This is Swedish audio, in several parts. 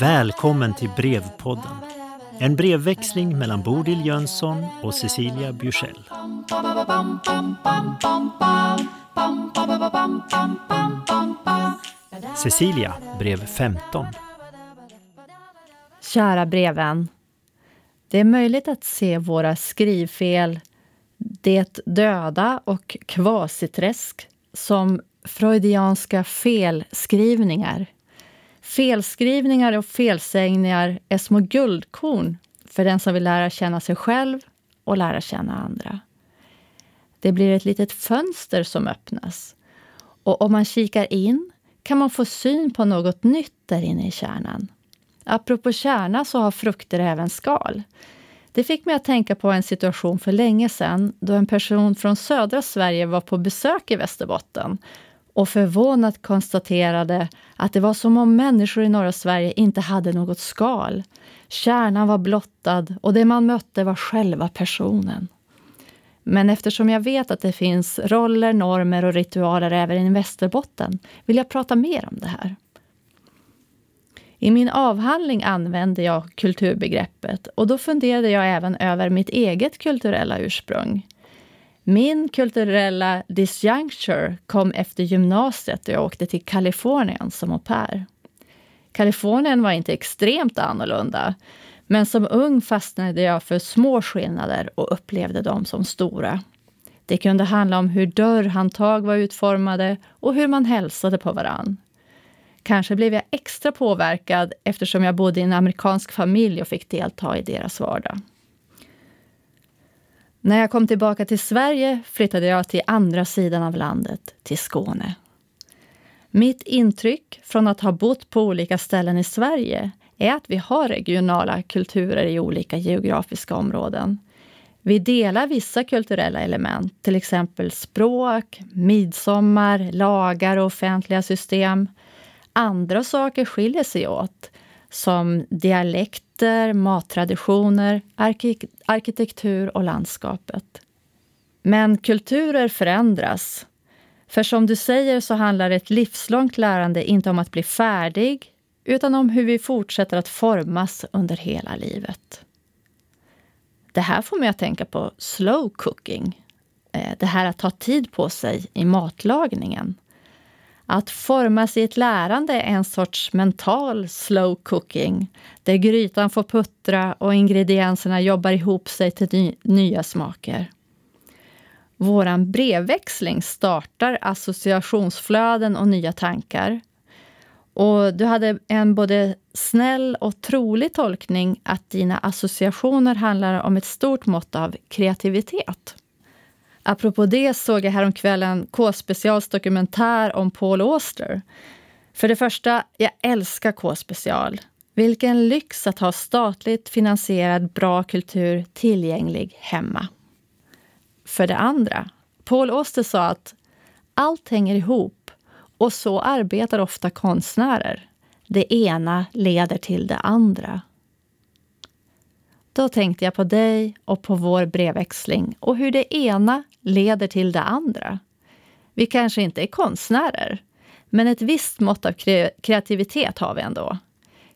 Välkommen till Brevpodden. En brevväxling mellan Bodil Jönsson och Cecilia Bjursell. Cecilia, brev 15. Kära brevvän. Det är möjligt att se våra skrivfel, det döda och kvasiträsk som freudianska felskrivningar. Felskrivningar och felsägningar är små guldkorn för den som vill lära känna sig själv och lära känna andra. Det blir ett litet fönster som öppnas. Och om man kikar in kan man få syn på något nytt där inne i kärnan. Apropå kärna så har frukter även skal. Det fick mig att tänka på en situation för länge sedan då en person från södra Sverige var på besök i Västerbotten och förvånat konstaterade att det var som om människor i norra Sverige inte hade något skal. Kärnan var blottad och det man mötte var själva personen. Men eftersom jag vet att det finns roller, normer och ritualer även i Västerbotten vill jag prata mer om det här. I min avhandling använde jag kulturbegreppet och då funderade jag även över mitt eget kulturella ursprung. Min kulturella disjuncture kom efter gymnasiet då jag åkte till Kalifornien som au pair. Kalifornien var inte extremt annorlunda, men som ung fastnade jag för små skillnader och upplevde dem som stora. Det kunde handla om hur dörrhandtag var utformade och hur man hälsade på varann. Kanske blev jag extra påverkad eftersom jag bodde i en amerikansk familj och fick delta i deras vardag. När jag kom tillbaka till Sverige flyttade jag till andra sidan av landet, till Skåne. Mitt intryck från att ha bott på olika ställen i Sverige är att vi har regionala kulturer i olika geografiska områden. Vi delar vissa kulturella element, till exempel språk, midsommar, lagar och offentliga system. Andra saker skiljer sig åt, som dialekter, mattraditioner, arkitektur och landskapet. Men kulturer förändras. För som du säger så handlar ett livslångt lärande inte om att bli färdig, utan om hur vi fortsätter att formas under hela livet. Det här får mig att tänka på slow cooking. Eh, det här att ta tid på sig i matlagningen. Att formas i ett lärande är en sorts mental slow cooking där grytan får puttra och ingredienserna jobbar ihop sig till ny nya smaker. Våran brevväxling startar associationsflöden och nya tankar. Och du hade en både snäll och trolig tolkning att dina associationer handlar om ett stort mått av kreativitet. Apropå det såg jag häromkvällen K-specials dokumentär om Paul Auster. För det första, jag älskar K-special. Vilken lyx att ha statligt finansierad bra kultur tillgänglig hemma. För det andra, Paul Auster sa att allt hänger ihop och så arbetar ofta konstnärer. Det ena leder till det andra. Då tänkte jag på dig och på vår brevväxling och hur det ena leder till det andra. Vi kanske inte är konstnärer, men ett visst mått av kreativitet har vi ändå.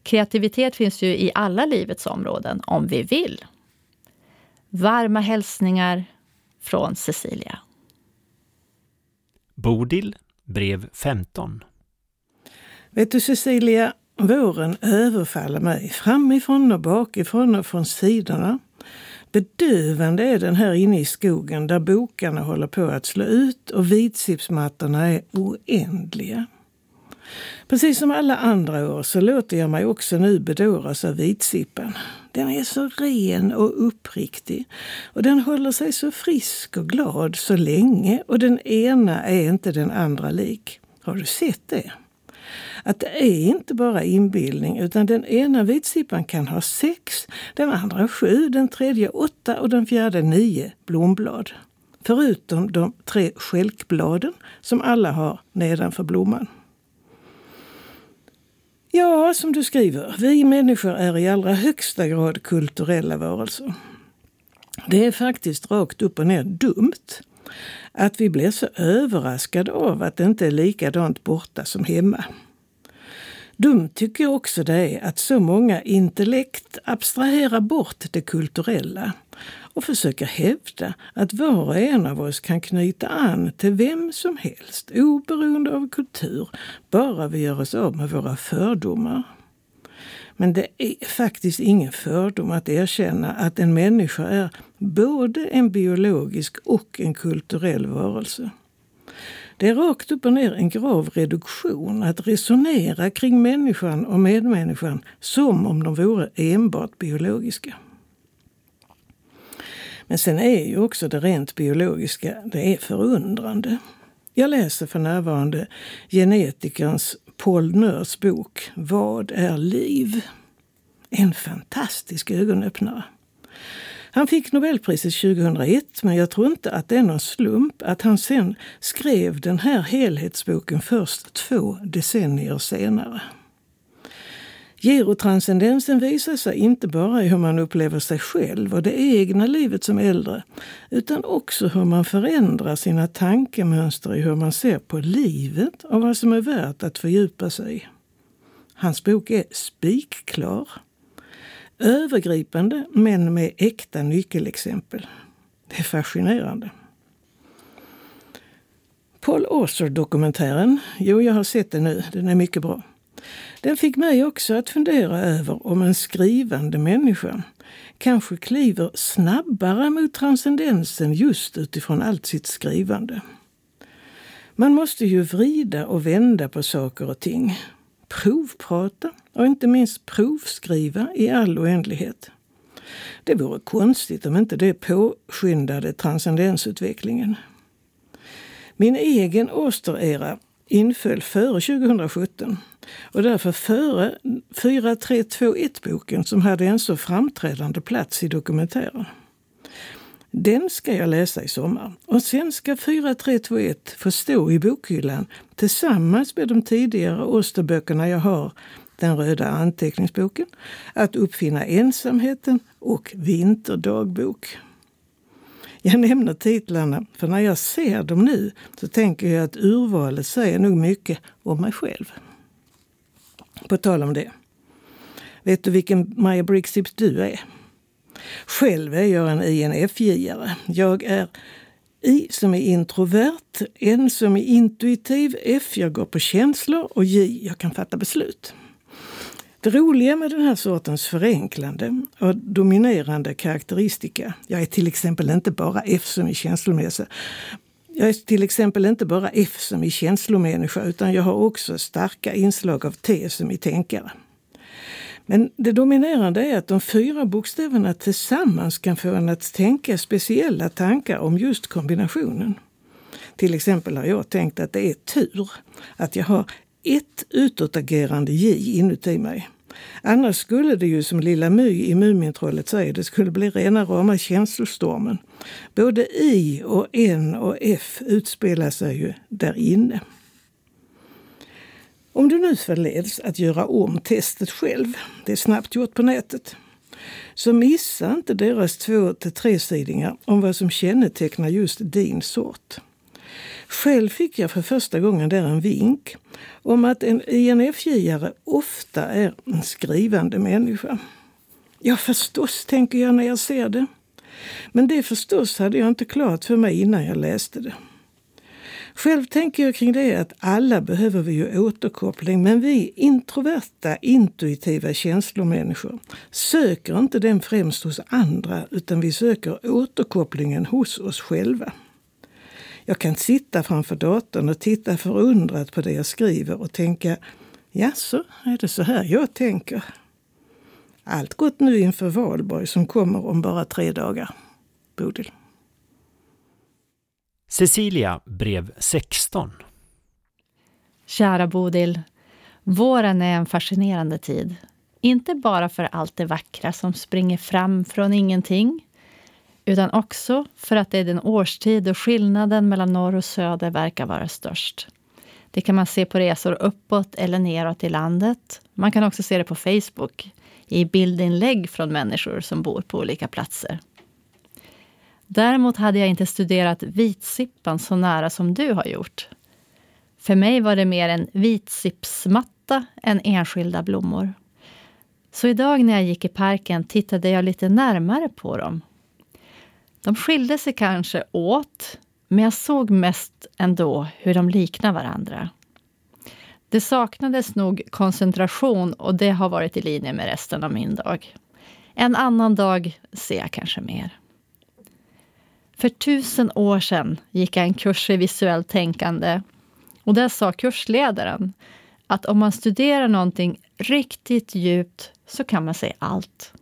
Kreativitet finns ju i alla livets områden, om vi vill. Varma hälsningar från Cecilia. Bodil, brev 15. Vet du Cecilia, våren överfaller mig framifrån och bakifrån och från sidorna. Bedövande är den här inne i skogen där bokarna håller på att slå ut och vitsipsmattorna är oändliga. Precis som alla andra år så låter jag mig också nu bedåras av vitsippan. Den är så ren och uppriktig och den håller sig så frisk och glad så länge och den ena är inte den andra lik. Har du sett det? Att det är inte bara inbildning utan den ena vitsippan kan ha sex, den andra sju, den tredje åtta och den fjärde nio blomblad. Förutom de tre skälkbladen som alla har nedanför blomman. Ja, som du skriver, vi människor är i allra högsta grad kulturella varelser. Det är faktiskt rakt upp och ner dumt att vi blir så överraskade av att det inte är likadant borta som hemma. Dumt tycker jag också det är att så många intellekt abstraherar bort det kulturella och försöker hävda att var och en av oss kan knyta an till vem som helst, oberoende av kultur, bara vi gör oss av med våra fördomar. Men det är faktiskt ingen fördom att erkänna att en människa är både en biologisk och en kulturell varelse. Det är rakt upp och ner en grav reduktion att resonera kring människan och medmänniskan som om de vore enbart biologiska. Men sen är ju också det rent biologiska, det är förundrande. Jag läser för närvarande genetikerns Paul Nörs bok Vad är liv? En fantastisk ögonöppnare. Han fick Nobelpriset 2001, men jag tror inte att det är någon slump att han sen skrev den här helhetsboken först två decennier senare. Gerotranscendensen visar sig inte bara i hur man upplever sig själv och det egna livet som äldre, utan också hur man förändrar sina tankemönster i hur man ser på livet och vad som är värt att fördjupa sig i. Hans bok är spikklar. Övergripande, men med äkta nyckelexempel. Det är fascinerande. Paul Auster-dokumentären, jo, jag har sett den nu. Den är mycket bra. Den fick mig också att fundera över om en skrivande människa kanske kliver snabbare mot transcendensen just utifrån allt sitt skrivande. Man måste ju vrida och vända på saker och ting. Provprata och inte minst provskriva i all oändlighet. Det vore konstigt om inte det påskyndade transcendensutvecklingen. Min egen Osterera inföll före 2017 och därför före 4321-boken som hade en så framträdande plats i dokumentären. Den ska jag läsa i sommar och sen ska 4321 få stå i bokhyllan tillsammans med de tidigare Osterböckerna jag har, den röda anteckningsboken, Att uppfinna ensamheten och Vinterdagbok. Jag nämner titlarna för när jag ser dem nu så tänker jag att urvalet säger nog mycket om mig själv. På tal om det. Vet du vilken Maja Brigstips du är? Själv är jag en INFJ-are. Jag är I som är introvert, N som är intuitiv, F jag går på känslor och J jag kan fatta beslut. Det roliga med den här sortens förenklande och dominerande karaktäristika, jag är till exempel inte bara F som är känslomässig, jag är till exempel inte bara F som i känslomänniska utan jag har också starka inslag av T som i tänkare. Men det dominerande är att de fyra bokstäverna tillsammans kan få en att tänka speciella tankar om just kombinationen. Till exempel har jag tänkt att det är tur att jag har ett utåtagerande J inuti mig. Annars skulle det ju som Lilla My i Mumintrollet säger, det skulle bli rena rama känslostormen. Både I och N och F utspelar sig ju där inne. Om du nu förleds att göra om testet själv, det är snabbt gjort på nätet, så missa inte deras två till tresidingar om vad som kännetecknar just din sort. Själv fick jag för första gången där en vink om att en INFJ-are ofta är en skrivande människa. Ja, förstås, tänker jag när jag ser det. Men det förstås hade jag inte klart för mig innan jag läste det. Själv tänker jag kring det att alla behöver vi ju återkoppling, men vi introverta, intuitiva känslomänniskor söker inte den främst hos andra, utan vi söker återkopplingen hos oss själva. Jag kan sitta framför datorn och titta förundrat på det jag skriver och tänka, jaså, är det så här jag tänker? Allt gott nu inför valborg som kommer om bara tre dagar. Bodil. Cecilia, brev 16. Kära Bodil. Våren är en fascinerande tid. Inte bara för allt det vackra som springer fram från ingenting utan också för att det är den årstid då skillnaden mellan norr och söder verkar vara störst. Det kan man se på resor uppåt eller neråt i landet. Man kan också se det på Facebook i bildinlägg från människor som bor på olika platser. Däremot hade jag inte studerat vitsippan så nära som du har gjort. För mig var det mer en vitsippsmatta än enskilda blommor. Så idag när jag gick i parken tittade jag lite närmare på dem. De skilde sig kanske åt, men jag såg mest ändå hur de liknar varandra. Det saknades nog koncentration och det har varit i linje med resten av min dag. En annan dag ser jag kanske mer. För tusen år sedan gick jag en kurs i visuellt tänkande och där sa kursledaren att om man studerar någonting riktigt djupt så kan man se allt.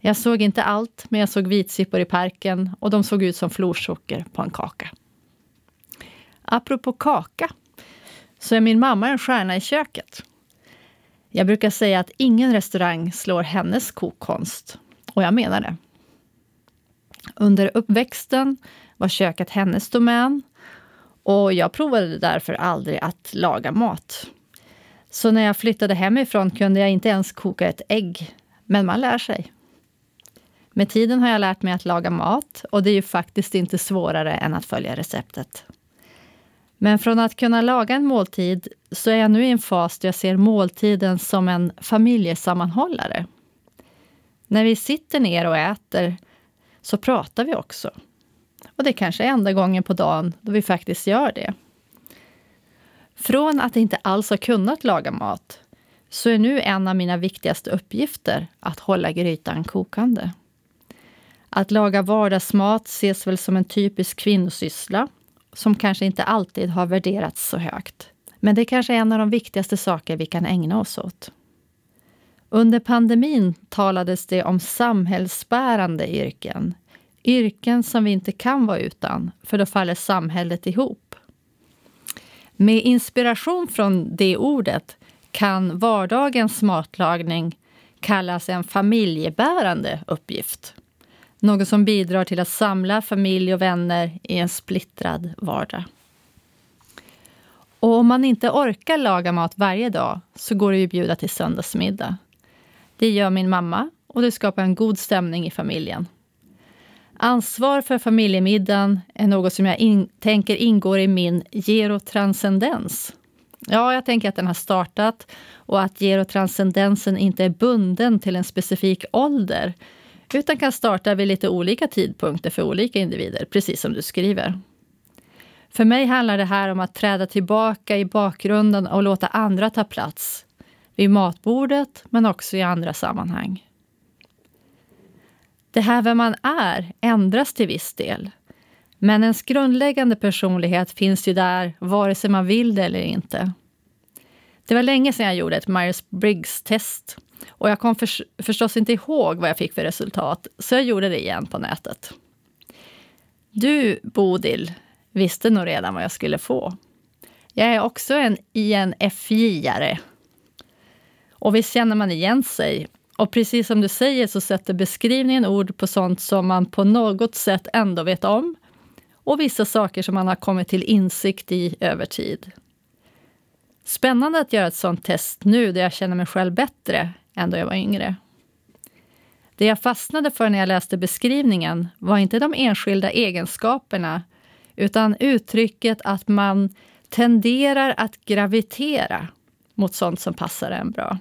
Jag såg inte allt, men jag såg vitsippor i parken och de såg ut som florsocker på en kaka. Apropå kaka, så är min mamma en stjärna i köket. Jag brukar säga att ingen restaurang slår hennes kokkonst. Och jag menar det. Under uppväxten var köket hennes domän och jag provade därför aldrig att laga mat. Så när jag flyttade hemifrån kunde jag inte ens koka ett ägg. Men man lär sig. Med tiden har jag lärt mig att laga mat och det är ju faktiskt inte svårare än att följa receptet. Men från att kunna laga en måltid så är jag nu i en fas där jag ser måltiden som en familjesammanhållare. När vi sitter ner och äter så pratar vi också. Och det kanske är enda gången på dagen då vi faktiskt gör det. Från att inte alls ha kunnat laga mat så är nu en av mina viktigaste uppgifter att hålla grytan kokande. Att laga vardagsmat ses väl som en typisk kvinnosyssla som kanske inte alltid har värderats så högt. Men det är kanske är en av de viktigaste saker vi kan ägna oss åt. Under pandemin talades det om samhällsbärande yrken. Yrken som vi inte kan vara utan, för då faller samhället ihop. Med inspiration från det ordet kan vardagens matlagning kallas en familjebärande uppgift. Något som bidrar till att samla familj och vänner i en splittrad vardag. Och om man inte orkar laga mat varje dag så går det ju att bjuda till söndagsmiddag. Det gör min mamma och det skapar en god stämning i familjen. Ansvar för familjemiddagen är något som jag in tänker ingår i min gerotranscendens. Ja, jag tänker att den har startat och att gerotranscendensen inte är bunden till en specifik ålder utan kan starta vid lite olika tidpunkter för olika individer, precis som du skriver. För mig handlar det här om att träda tillbaka i bakgrunden och låta andra ta plats. Vid matbordet, men också i andra sammanhang. Det här vem man är ändras till viss del. Men ens grundläggande personlighet finns ju där vare sig man vill det eller inte. Det var länge sedan jag gjorde ett Myers-Briggs-test och jag kom för, förstås inte ihåg vad jag fick för resultat, så jag gjorde det igen på nätet. Du, Bodil, visste nog redan vad jag skulle få. Jag är också en INFJ-are. Och visst känner man igen sig. Och precis som du säger så sätter beskrivningen ord på sånt som man på något sätt ändå vet om och vissa saker som man har kommit till insikt i över tid. Spännande att göra ett sånt test nu där jag känner mig själv bättre än då jag var yngre. Det jag fastnade för när jag läste beskrivningen var inte de enskilda egenskaperna utan uttrycket att man tenderar att gravitera mot sånt som passar en bra.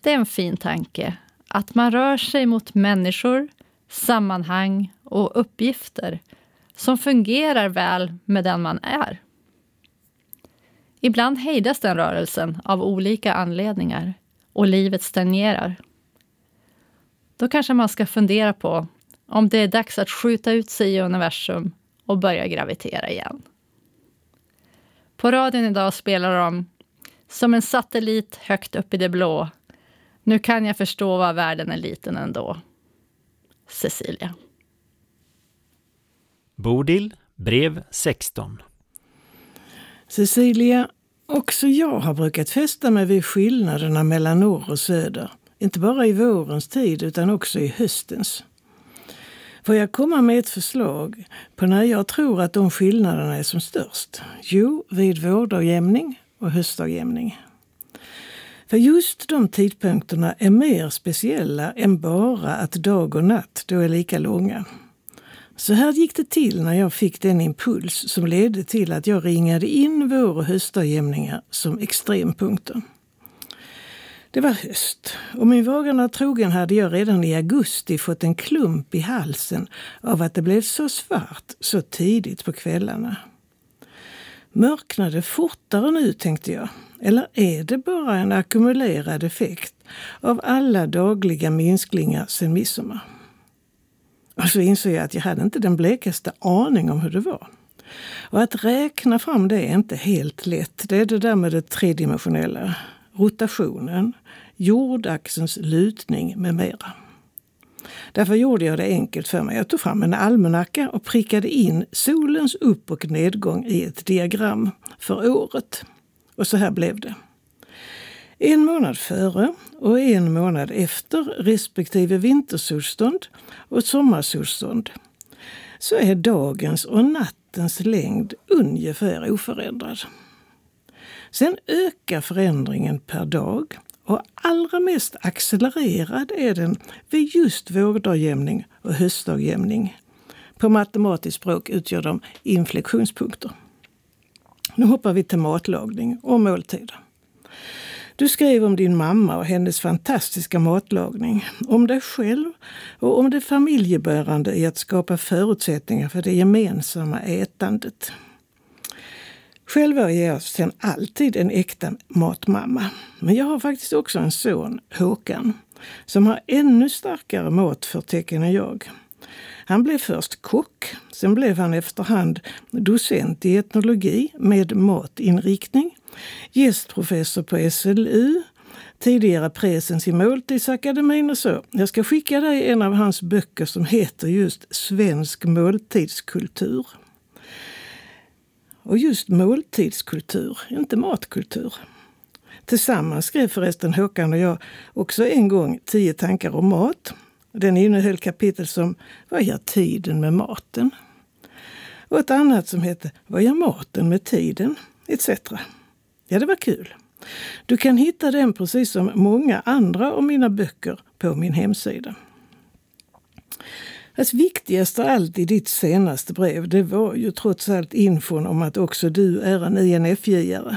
Det är en fin tanke, att man rör sig mot människor, sammanhang och uppgifter som fungerar väl med den man är. Ibland hejdas den rörelsen av olika anledningar och livet stagnerar. Då kanske man ska fundera på om det är dags att skjuta ut sig i universum och börja gravitera igen. På radion idag spelar de Som en satellit högt upp i det blå. Nu kan jag förstå vad världen är liten ändå. Cecilia. Bodil, brev 16. Cecilia, också jag har brukat fästa mig vid skillnaderna mellan norr och söder. Inte bara i vårens tid utan också i höstens. Får jag komma med ett förslag på när jag tror att de skillnaderna är som störst? Jo, vid vårdagjämning och höstdagjämning. För just de tidpunkterna är mer speciella än bara att dag och natt då är lika långa. Så här gick det till när jag fick den impuls som ledde till att jag ringade in vår och höstdagjämningar som extrempunkter. Det var höst och min vagana trogen hade jag redan i augusti fått en klump i halsen av att det blev så svart så tidigt på kvällarna. Mörknade fortare nu, tänkte jag. Eller är det bara en ackumulerad effekt av alla dagliga minskningar sedan midsommar? Och så insåg jag att jag hade inte den blekaste aning om hur det var. Och att räkna fram det är inte helt lätt. Det är det där med det tredimensionella. Rotationen, jordaxelns lutning med mera. Därför gjorde jag det enkelt för mig. Jag tog fram en almanacka och prickade in solens upp och nedgång i ett diagram för året. Och så här blev det. En månad före och en månad efter respektive vintersolstånd och sommarsolstånd så är dagens och nattens längd ungefär oförändrad. Sen ökar förändringen per dag och allra mest accelererad är den vid just vårdagjämning och höstdagjämning. På matematiskt språk utgör de inflektionspunkter. Nu hoppar vi till matlagning och måltider. Du skrev om din mamma och hennes fantastiska matlagning, om dig själv och om det familjebärande i att skapa förutsättningar för det gemensamma ätandet. Själv är jag sedan alltid en äkta matmamma. Men jag har faktiskt också en son, Håkan, som har ännu starkare matförtecken än jag. Han blev först kock, sen blev han efterhand docent i etnologi med matinriktning, gästprofessor på SLU, tidigare presens i Måltidsakademin och så. Jag ska skicka dig en av hans böcker som heter just Svensk måltidskultur. Och just måltidskultur, inte matkultur. Tillsammans skrev förresten Håkan och jag också en gång Tio tankar om mat. Den innehöll kapitel som Vad gör tiden med maten? Och ett annat som hette Vad gör maten med tiden? etc. Ja, det var kul. Du kan hitta den precis som många andra av mina böcker på min hemsida. Alltså, viktigast av allt i ditt senaste brev, det var ju trots allt infon om att också du är en INFJ-are.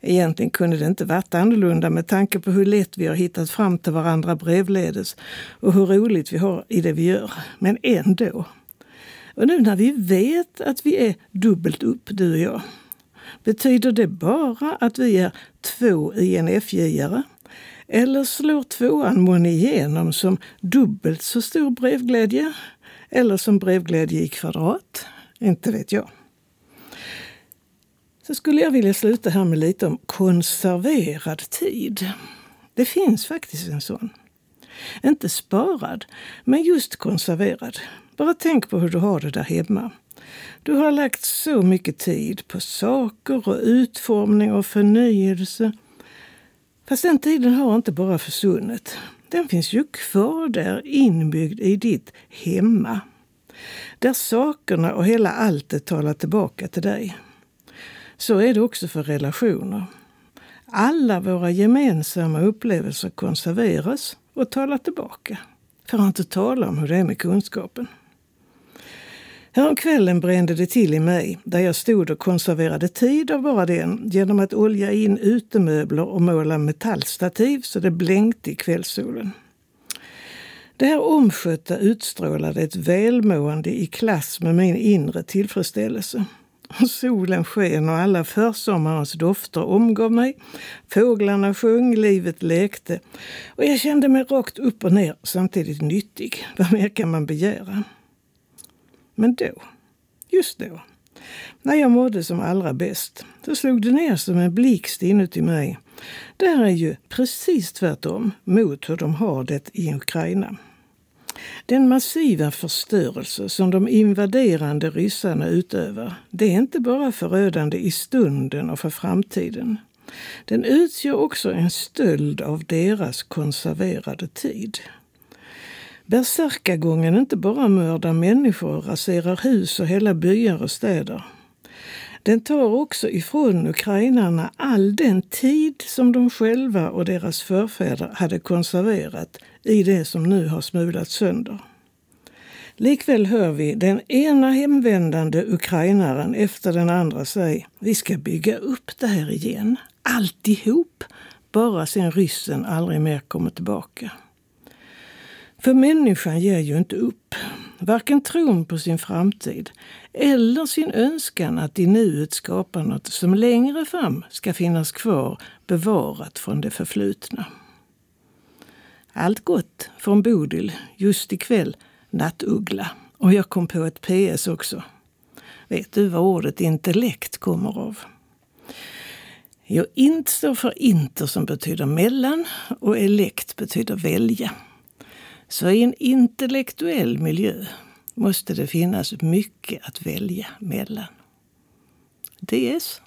Egentligen kunde det inte varit annorlunda med tanke på hur lätt vi har hittat fram till varandra brevledes och hur roligt vi har i det vi gör. Men ändå. Och nu när vi vet att vi är dubbelt upp, du och jag, betyder det bara att vi är två INFJ-are eller slår tvåan månne igenom som dubbelt så stor brevglädje? Eller som brevglädje i kvadrat? Inte vet jag. Så skulle jag vilja sluta här med lite om konserverad tid. Det finns faktiskt en sån. Inte sparad, men just konserverad. Bara tänk på hur du har det där hemma. Du har lagt så mycket tid på saker och utformning och förnyelse Fast den tiden har inte bara försvunnit. Den finns ju kvar där inbyggd i ditt hemma. Där sakerna och hela alltet talar tillbaka till dig. Så är det också för relationer. Alla våra gemensamma upplevelser konserveras och talar tillbaka. För att inte tala om hur det är med kunskapen. Häromkvällen brände det till i mig där jag stod och konserverade tid av bara den genom att olja in utemöbler och måla metallstativ så det blänkte i kvällssolen. Det här omskötta utstrålade ett välmående i klass med min inre tillfredsställelse. Solen sken och alla försommarens dofter omgav mig. Fåglarna sjöng, livet lekte och jag kände mig rakt upp och ner samtidigt nyttig. Vad mer kan man begära? Men då, just då, när jag mådde som allra bäst, så slog det ner som en blixt inuti mig. Det här är ju precis tvärtom mot hur de har det i Ukraina. Den massiva förstörelse som de invaderande ryssarna utövar, det är inte bara förödande i stunden och för framtiden. Den utgör också en stöld av deras konserverade tid. Bärsärkagången inte bara mördar människor och raserar hus och hela byar och städer. Den tar också ifrån ukrainarna all den tid som de själva och deras förfäder hade konserverat i det som nu har smulats sönder. Likväl hör vi den ena hemvändande ukrainaren efter den andra säga vi ska bygga upp det här igen, alltihop, bara sen ryssen aldrig mer kommer tillbaka. För människan ger ju inte upp. Varken tron på sin framtid eller sin önskan att i nuet skapa något som längre fram ska finnas kvar bevarat från det förflutna. Allt gott från Bodil just ikväll, nattuggla. Och jag kom på ett PS också. Vet du vad ordet intellekt kommer av? Jo, int står för inter som betyder mellan och elekt betyder välja. Så i en intellektuell miljö måste det finnas mycket att välja mellan. DS.